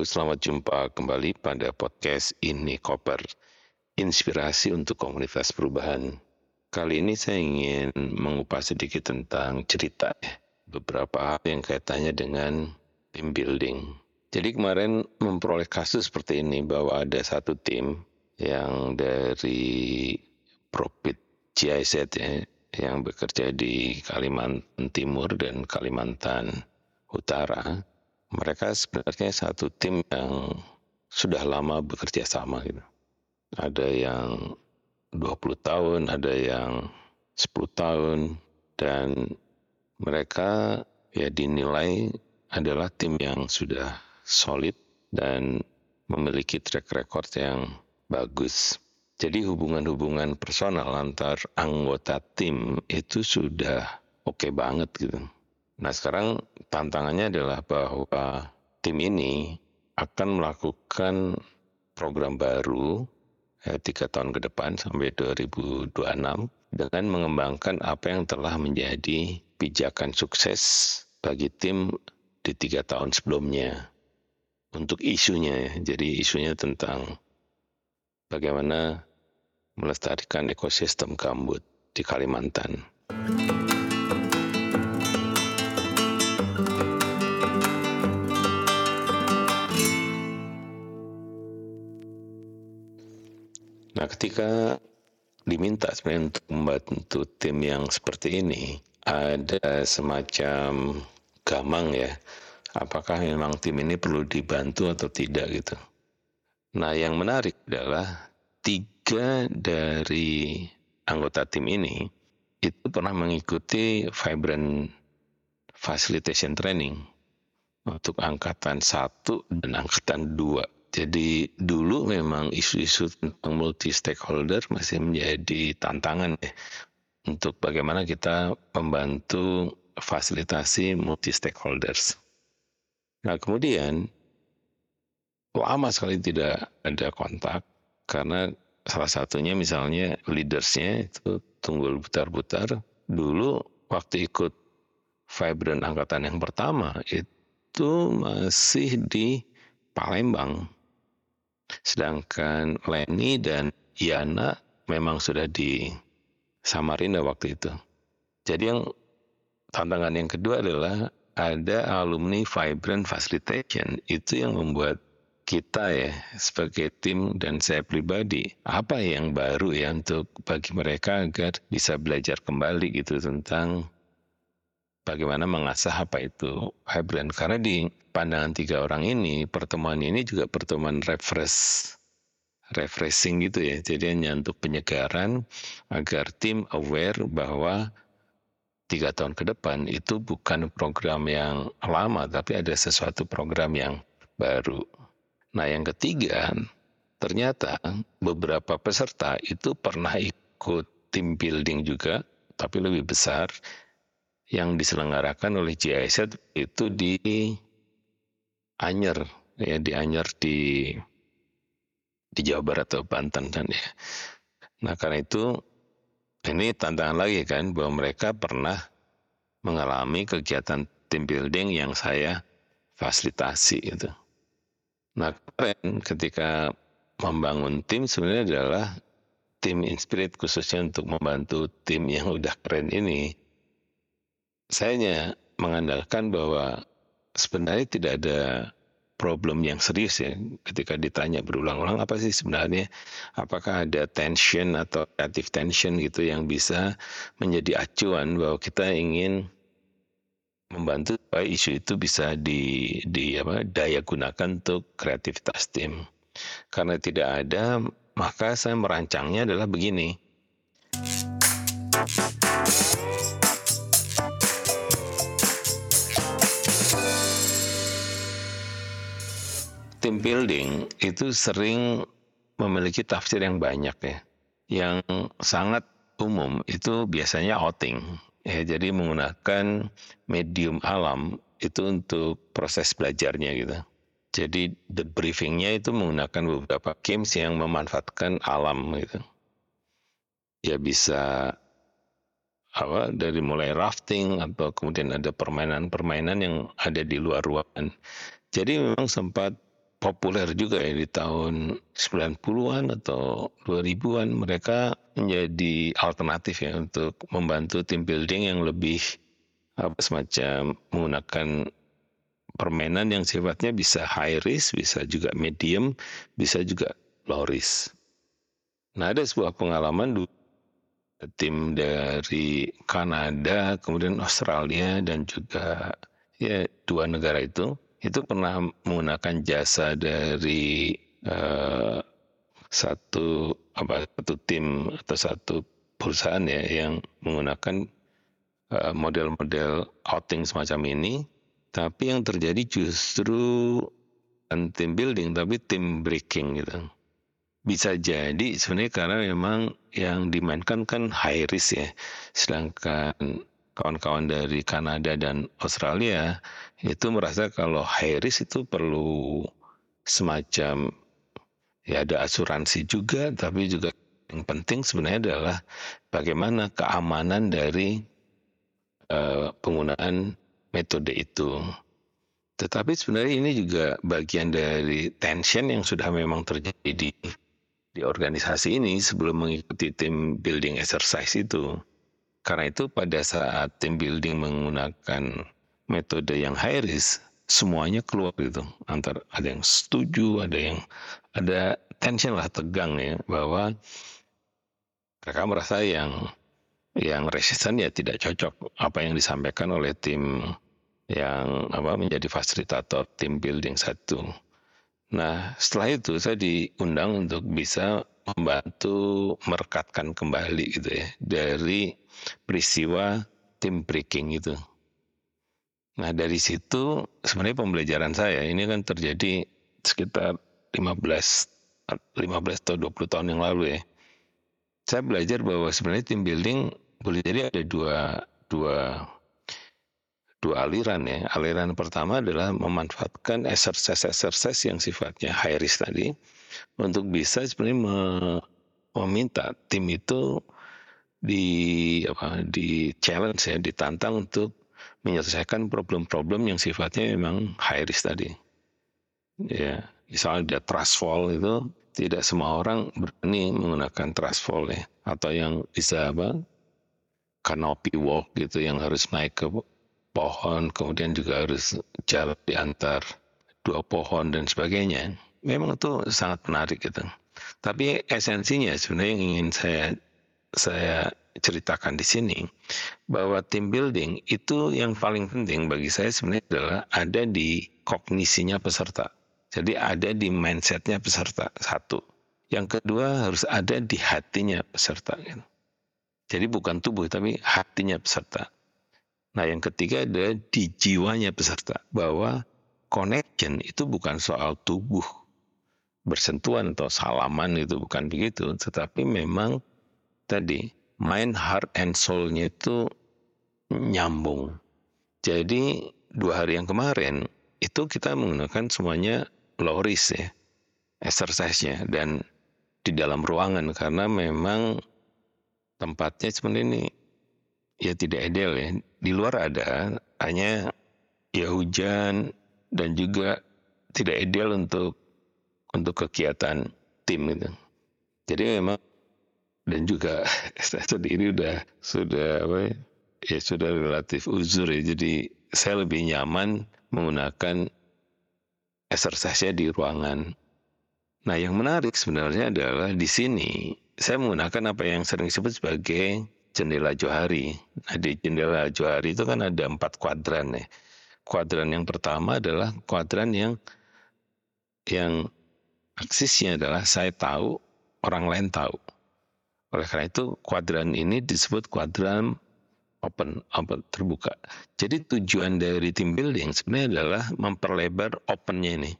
Selamat jumpa kembali pada podcast Ini Koper, inspirasi untuk komunitas perubahan. Kali ini saya ingin mengupas sedikit tentang cerita, beberapa hal yang kaitannya dengan team building. Jadi kemarin memperoleh kasus seperti ini bahwa ada satu tim yang dari Profit GIZ ya, yang bekerja di Kalimantan Timur dan Kalimantan Utara mereka sebenarnya satu tim yang sudah lama bekerja sama gitu. Ada yang 20 tahun, ada yang 10 tahun dan mereka ya dinilai adalah tim yang sudah solid dan memiliki track record yang bagus. Jadi hubungan-hubungan personal antar anggota tim itu sudah oke okay banget gitu. Nah sekarang tantangannya adalah bahwa tim ini akan melakukan program baru ya, tiga tahun ke depan sampai 2026 dengan mengembangkan apa yang telah menjadi pijakan sukses bagi tim di tiga tahun sebelumnya. Untuk isunya, ya. jadi isunya tentang bagaimana melestarikan ekosistem gambut di Kalimantan. Nah, ketika diminta sebenarnya untuk membantu tim yang seperti ini, ada semacam gamang ya. Apakah memang tim ini perlu dibantu atau tidak gitu. Nah, yang menarik adalah tiga dari anggota tim ini itu pernah mengikuti Vibrant Facilitation Training untuk angkatan satu dan angkatan dua jadi dulu memang isu-isu tentang multi stakeholder masih menjadi tantangan ya untuk bagaimana kita membantu fasilitasi multi stakeholders. Nah kemudian lama sekali tidak ada kontak karena salah satunya misalnya leadersnya itu tunggul butar-butar. Dulu waktu ikut Vibrant angkatan yang pertama itu masih di Palembang Sedangkan Leni dan Yana memang sudah di Samarinda waktu itu. Jadi yang tantangan yang kedua adalah ada alumni Vibrant Facilitation itu yang membuat kita ya sebagai tim dan saya pribadi apa yang baru ya untuk bagi mereka agar bisa belajar kembali gitu tentang bagaimana mengasah apa itu hybrid karena di pandangan tiga orang ini pertemuan ini juga pertemuan refresh refreshing gitu ya. Jadi hanya untuk penyegaran agar tim aware bahwa tiga tahun ke depan itu bukan program yang lama tapi ada sesuatu program yang baru. Nah yang ketiga ternyata beberapa peserta itu pernah ikut tim building juga tapi lebih besar yang diselenggarakan oleh GIZ itu di Anyer ya di Anyer di di Jawa Barat atau Banten dan ya. Nah karena itu ini tantangan lagi kan bahwa mereka pernah mengalami kegiatan team building yang saya fasilitasi itu. Nah keren ketika membangun tim sebenarnya adalah tim Inspirit khususnya untuk membantu tim yang udah keren ini saya mengandalkan bahwa sebenarnya tidak ada problem yang serius ya ketika ditanya berulang-ulang apa sih sebenarnya? Apakah ada tension atau creative tension gitu yang bisa menjadi acuan bahwa kita ingin membantu supaya isu itu bisa di, di apa daya gunakan untuk kreativitas tim karena tidak ada maka saya merancangnya adalah begini Team building itu sering memiliki tafsir yang banyak ya. Yang sangat umum itu biasanya outing. Ya, jadi menggunakan medium alam itu untuk proses belajarnya gitu. Jadi the briefingnya itu menggunakan beberapa games yang memanfaatkan alam gitu. Ya bisa apa dari mulai rafting atau kemudian ada permainan-permainan yang ada di luar ruangan. Jadi memang sempat populer juga ya di tahun 90-an atau 2000-an mereka menjadi alternatif ya untuk membantu tim building yang lebih apa semacam menggunakan permainan yang sifatnya bisa high risk, bisa juga medium, bisa juga low risk. Nah ada sebuah pengalaman dulu tim dari Kanada, kemudian Australia dan juga ya dua negara itu itu pernah menggunakan jasa dari uh, satu apa satu tim atau satu perusahaan ya yang menggunakan uh, model-model outing semacam ini. Tapi yang terjadi justru bukan tim building tapi tim breaking gitu. Bisa jadi sebenarnya karena memang yang dimainkan kan high risk ya. Sedangkan kawan-kawan dari Kanada dan Australia itu merasa kalau high risk itu perlu semacam ya ada asuransi juga tapi juga yang penting sebenarnya adalah bagaimana keamanan dari uh, penggunaan metode itu. Tetapi sebenarnya ini juga bagian dari tension yang sudah memang terjadi di di organisasi ini sebelum mengikuti tim building exercise itu. Karena itu pada saat tim building menggunakan metode yang high risk, semuanya keluar itu. Antar ada yang setuju, ada yang ada tension lah tegang ya bahwa mereka merasa yang yang resisten ya tidak cocok apa yang disampaikan oleh tim yang apa menjadi fasilitator tim building satu. Nah setelah itu saya diundang untuk bisa membantu merekatkan kembali gitu ya dari peristiwa tim breaking itu. Nah dari situ sebenarnya pembelajaran saya ini kan terjadi sekitar 15 15 atau 20 tahun yang lalu ya. Saya belajar bahwa sebenarnya tim building boleh jadi ada dua dua dua aliran ya. Aliran pertama adalah memanfaatkan exercise-exercise yang sifatnya high risk tadi untuk bisa sebenarnya me, meminta tim itu di apa di challenge ya ditantang untuk menyelesaikan problem-problem yang sifatnya memang high risk tadi. Ya misalnya dia trust fall itu tidak semua orang berani menggunakan trust fall ya. Atau yang bisa apa canopy walk gitu yang harus naik ke pohon kemudian juga harus jalan di antar dua pohon dan sebagainya memang itu sangat menarik gitu tapi esensinya sebenarnya yang ingin saya saya ceritakan di sini bahwa team building itu yang paling penting bagi saya sebenarnya adalah ada di kognisinya peserta. Jadi ada di mindsetnya peserta satu. Yang kedua harus ada di hatinya peserta. Gitu. Jadi bukan tubuh tapi hatinya peserta. Nah yang ketiga ada di jiwanya peserta bahwa connection itu bukan soal tubuh bersentuhan atau salaman itu bukan begitu, tetapi memang tadi mind, heart, and soul-nya itu nyambung. Jadi dua hari yang kemarin itu kita menggunakan semuanya low risk ya, exercise-nya dan di dalam ruangan karena memang tempatnya seperti ini ya tidak ideal ya. Di luar ada hanya ya hujan dan juga tidak ideal untuk untuk kegiatan tim itu. Jadi memang dan juga saya sendiri udah sudah apa ya, ya sudah relatif uzur ya jadi saya lebih nyaman menggunakan exercise di ruangan. Nah yang menarik sebenarnya adalah di sini saya menggunakan apa yang sering disebut sebagai jendela johari. Nah di jendela johari itu kan ada empat kuadran ya. Kuadran yang pertama adalah kuadran yang yang aksisnya adalah saya tahu, orang lain tahu. Oleh karena itu kuadran ini disebut kuadran open, open terbuka. Jadi tujuan dari team building sebenarnya adalah memperlebar opennya ini.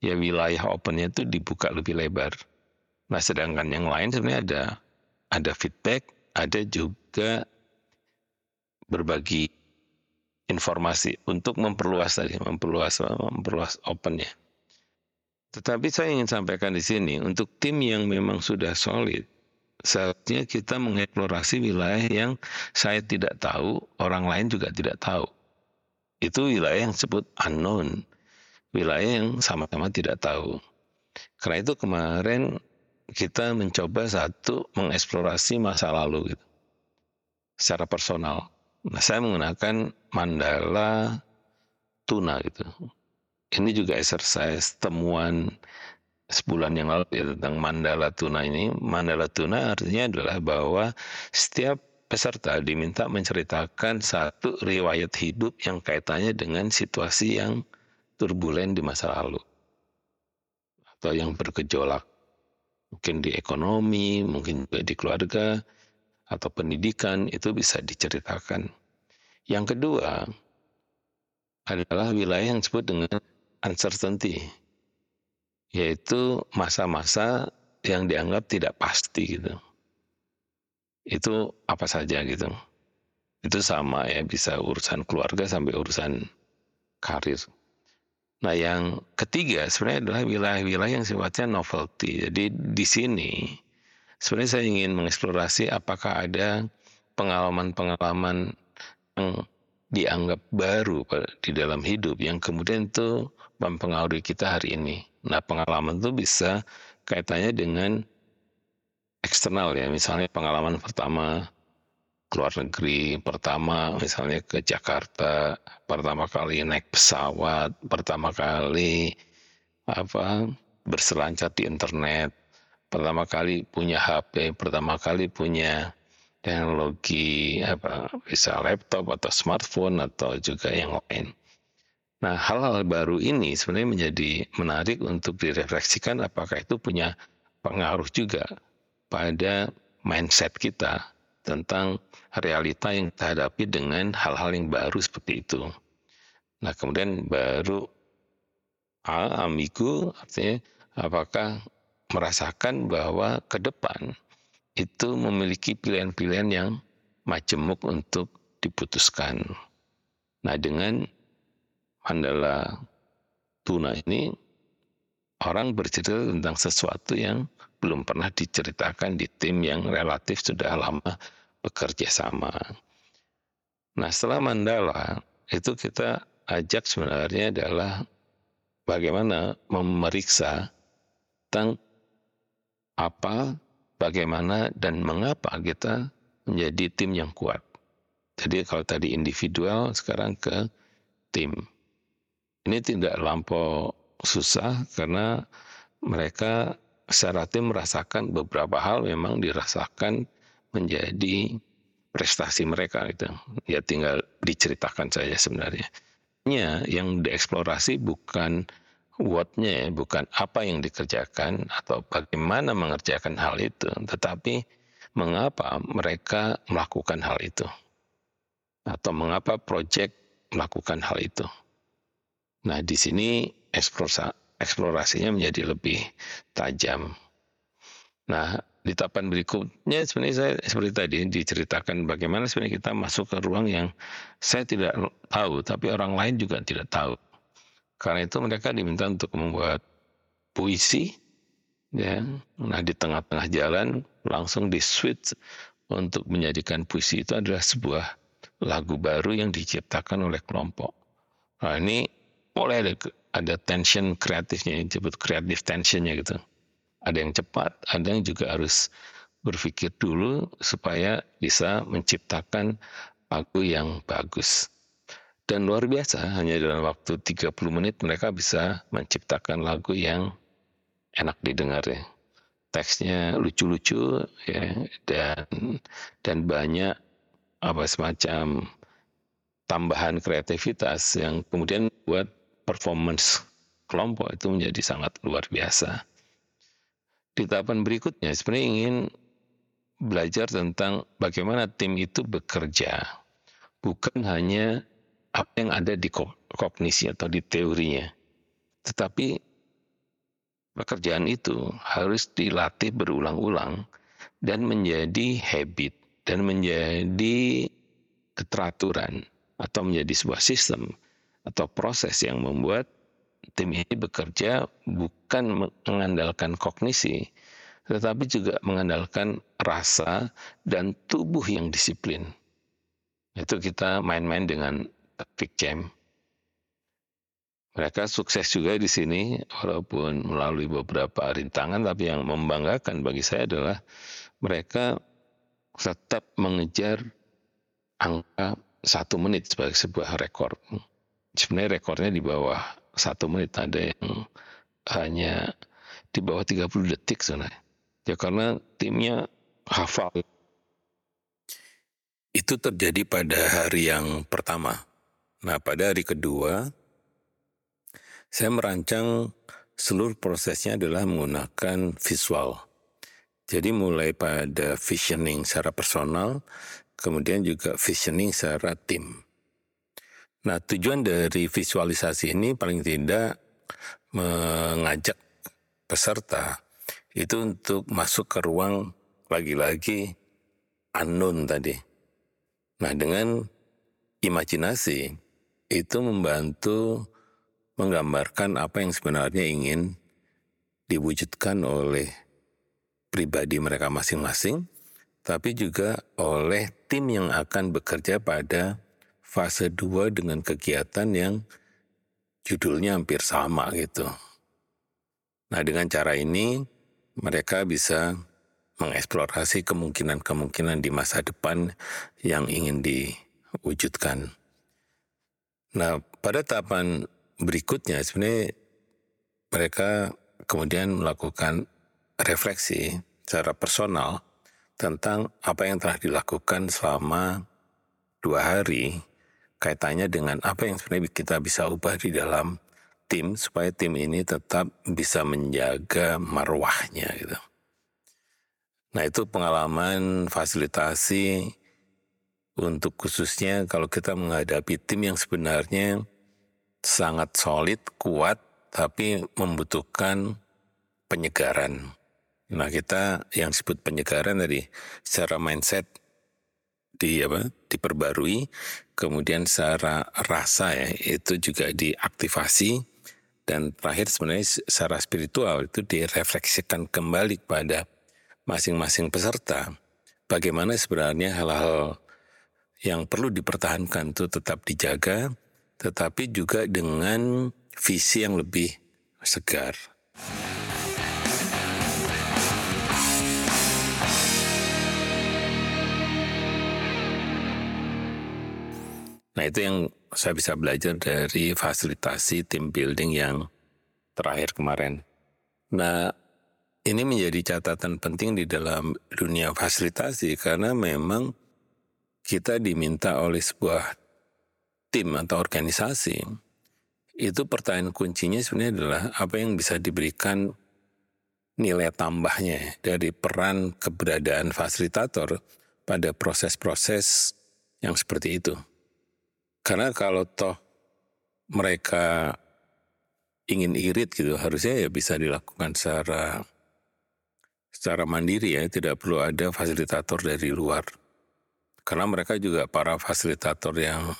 Ya wilayah opennya itu dibuka lebih lebar. Nah sedangkan yang lain sebenarnya ada ada feedback, ada juga berbagi informasi untuk memperluas tadi, memperluas memperluas opennya. Tetapi saya ingin sampaikan di sini untuk tim yang memang sudah solid, Saatnya kita mengeksplorasi wilayah yang saya tidak tahu, orang lain juga tidak tahu. Itu wilayah yang disebut unknown. wilayah yang sama-sama tidak tahu. Karena itu kemarin kita mencoba satu mengeksplorasi masa lalu gitu. Secara personal. Nah, saya menggunakan mandala tuna gitu. Ini juga exercise temuan sebulan yang lalu ya tentang mandala tuna ini. Mandala tuna artinya adalah bahwa setiap peserta diminta menceritakan satu riwayat hidup yang kaitannya dengan situasi yang turbulen di masa lalu atau yang bergejolak mungkin di ekonomi, mungkin juga di keluarga atau pendidikan itu bisa diceritakan. Yang kedua adalah wilayah yang disebut dengan uncertainty, yaitu masa-masa yang dianggap tidak pasti gitu. Itu apa saja gitu. Itu sama ya bisa urusan keluarga sampai urusan karir. Nah, yang ketiga sebenarnya adalah wilayah-wilayah yang sifatnya novelty. Jadi di sini sebenarnya saya ingin mengeksplorasi apakah ada pengalaman-pengalaman yang dianggap baru di dalam hidup yang kemudian itu mempengaruhi kita hari ini. Nah, pengalaman itu bisa kaitannya dengan eksternal ya, misalnya pengalaman pertama keluar negeri pertama misalnya ke Jakarta pertama kali naik pesawat pertama kali apa berselancar di internet pertama kali punya HP pertama kali punya teknologi apa bisa laptop atau smartphone atau juga yang lain nah hal-hal baru ini sebenarnya menjadi menarik untuk direfleksikan apakah itu punya pengaruh juga pada mindset kita tentang realita yang kita hadapi dengan hal-hal yang baru seperti itu. Nah, kemudian baru A, amigo artinya apakah merasakan bahwa ke depan itu memiliki pilihan-pilihan yang majemuk untuk diputuskan. Nah, dengan mandala tuna ini orang bercerita tentang sesuatu yang belum pernah diceritakan di tim yang relatif sudah lama bekerja sama. Nah setelah Mandala itu kita ajak sebenarnya adalah bagaimana memeriksa tentang apa, bagaimana, dan mengapa kita menjadi tim yang kuat. Jadi kalau tadi individual, sekarang ke tim. Ini tidak lampau susah karena mereka secara tim merasakan beberapa hal memang dirasakan menjadi prestasi mereka itu. Ya tinggal diceritakan saja sebenarnya. Ya, yang dieksplorasi bukan what-nya, ya, bukan apa yang dikerjakan atau bagaimana mengerjakan hal itu, tetapi mengapa mereka melakukan hal itu. Atau mengapa proyek melakukan hal itu. Nah, di sini eksplorasinya menjadi lebih tajam. Nah, di tahapan berikutnya sebenarnya saya seperti tadi diceritakan bagaimana sebenarnya kita masuk ke ruang yang saya tidak tahu tapi orang lain juga tidak tahu. Karena itu mereka diminta untuk membuat puisi ya. Nah, di tengah-tengah jalan langsung di switch untuk menjadikan puisi itu adalah sebuah lagu baru yang diciptakan oleh kelompok. Nah, ini boleh ada ada tension kreatifnya, disebut kreatif tensionnya gitu ada yang cepat, ada yang juga harus berpikir dulu supaya bisa menciptakan lagu yang bagus. Dan luar biasa, hanya dalam waktu 30 menit mereka bisa menciptakan lagu yang enak didengar ya. Teksnya lucu-lucu ya dan dan banyak apa semacam tambahan kreativitas yang kemudian buat performance kelompok itu menjadi sangat luar biasa di tahapan berikutnya sebenarnya ingin belajar tentang bagaimana tim itu bekerja. Bukan hanya apa yang ada di kognisi atau di teorinya. Tetapi pekerjaan itu harus dilatih berulang-ulang dan menjadi habit dan menjadi keteraturan atau menjadi sebuah sistem atau proses yang membuat tim ini bekerja bukan mengandalkan kognisi, tetapi juga mengandalkan rasa dan tubuh yang disiplin. Itu kita main-main dengan taktik jam. Mereka sukses juga di sini walaupun melalui beberapa rintangan tapi yang membanggakan bagi saya adalah mereka tetap mengejar angka satu menit sebagai sebuah rekor. Sebenarnya rekornya di bawah satu menit ada yang hanya di bawah 30 detik sebenarnya. Ya karena timnya hafal. Itu terjadi pada hari yang pertama. Nah pada hari kedua saya merancang seluruh prosesnya adalah menggunakan visual. Jadi mulai pada visioning secara personal, kemudian juga visioning secara tim. Nah tujuan dari visualisasi ini paling tidak mengajak peserta itu untuk masuk ke ruang lagi-lagi unknown tadi. Nah dengan imajinasi itu membantu menggambarkan apa yang sebenarnya ingin diwujudkan oleh pribadi mereka masing-masing, tapi juga oleh tim yang akan bekerja pada fase 2 dengan kegiatan yang judulnya hampir sama gitu. Nah dengan cara ini mereka bisa mengeksplorasi kemungkinan-kemungkinan di masa depan yang ingin diwujudkan. Nah pada tahapan berikutnya sebenarnya mereka kemudian melakukan refleksi secara personal tentang apa yang telah dilakukan selama dua hari kaitannya dengan apa yang sebenarnya kita bisa ubah di dalam tim supaya tim ini tetap bisa menjaga marwahnya gitu. Nah itu pengalaman fasilitasi untuk khususnya kalau kita menghadapi tim yang sebenarnya sangat solid, kuat, tapi membutuhkan penyegaran. Nah kita yang disebut penyegaran tadi secara mindset di apa diperbarui, kemudian secara rasa ya itu juga diaktifasi. Dan terakhir sebenarnya secara spiritual itu direfleksikan kembali pada masing-masing peserta. Bagaimana sebenarnya hal-hal yang perlu dipertahankan itu tetap dijaga tetapi juga dengan visi yang lebih segar. Nah itu yang saya bisa belajar dari fasilitasi tim building yang terakhir kemarin. Nah ini menjadi catatan penting di dalam dunia fasilitasi karena memang kita diminta oleh sebuah tim atau organisasi, itu pertanyaan kuncinya sebenarnya adalah apa yang bisa diberikan nilai tambahnya dari peran keberadaan fasilitator pada proses-proses yang seperti itu. Karena kalau toh mereka ingin irit gitu, harusnya ya bisa dilakukan secara secara mandiri ya, tidak perlu ada fasilitator dari luar. Karena mereka juga para fasilitator yang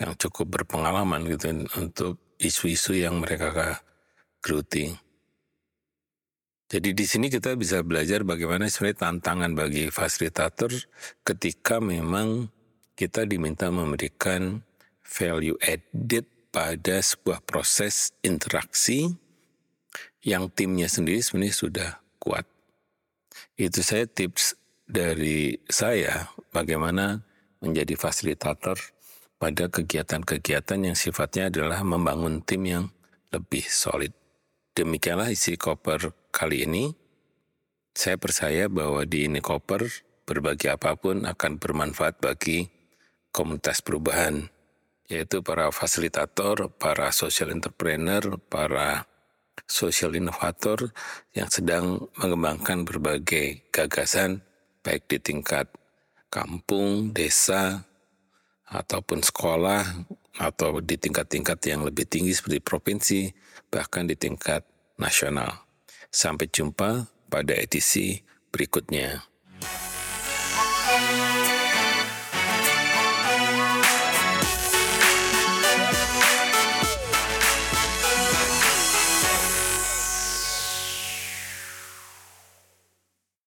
yang cukup berpengalaman gitu untuk isu-isu yang mereka geluti. Jadi di sini kita bisa belajar bagaimana sebenarnya tantangan bagi fasilitator ketika memang kita diminta memberikan value added pada sebuah proses interaksi yang timnya sendiri sebenarnya sudah kuat. Itu saya tips dari saya bagaimana menjadi fasilitator pada kegiatan-kegiatan yang sifatnya adalah membangun tim yang lebih solid. Demikianlah isi koper kali ini. Saya percaya bahwa di ini koper berbagi apa pun akan bermanfaat bagi komunitas perubahan, yaitu para fasilitator, para social entrepreneur, para social inovator yang sedang mengembangkan berbagai gagasan baik di tingkat kampung, desa, ataupun sekolah atau di tingkat-tingkat yang lebih tinggi seperti provinsi bahkan di tingkat nasional. Sampai jumpa pada edisi berikutnya.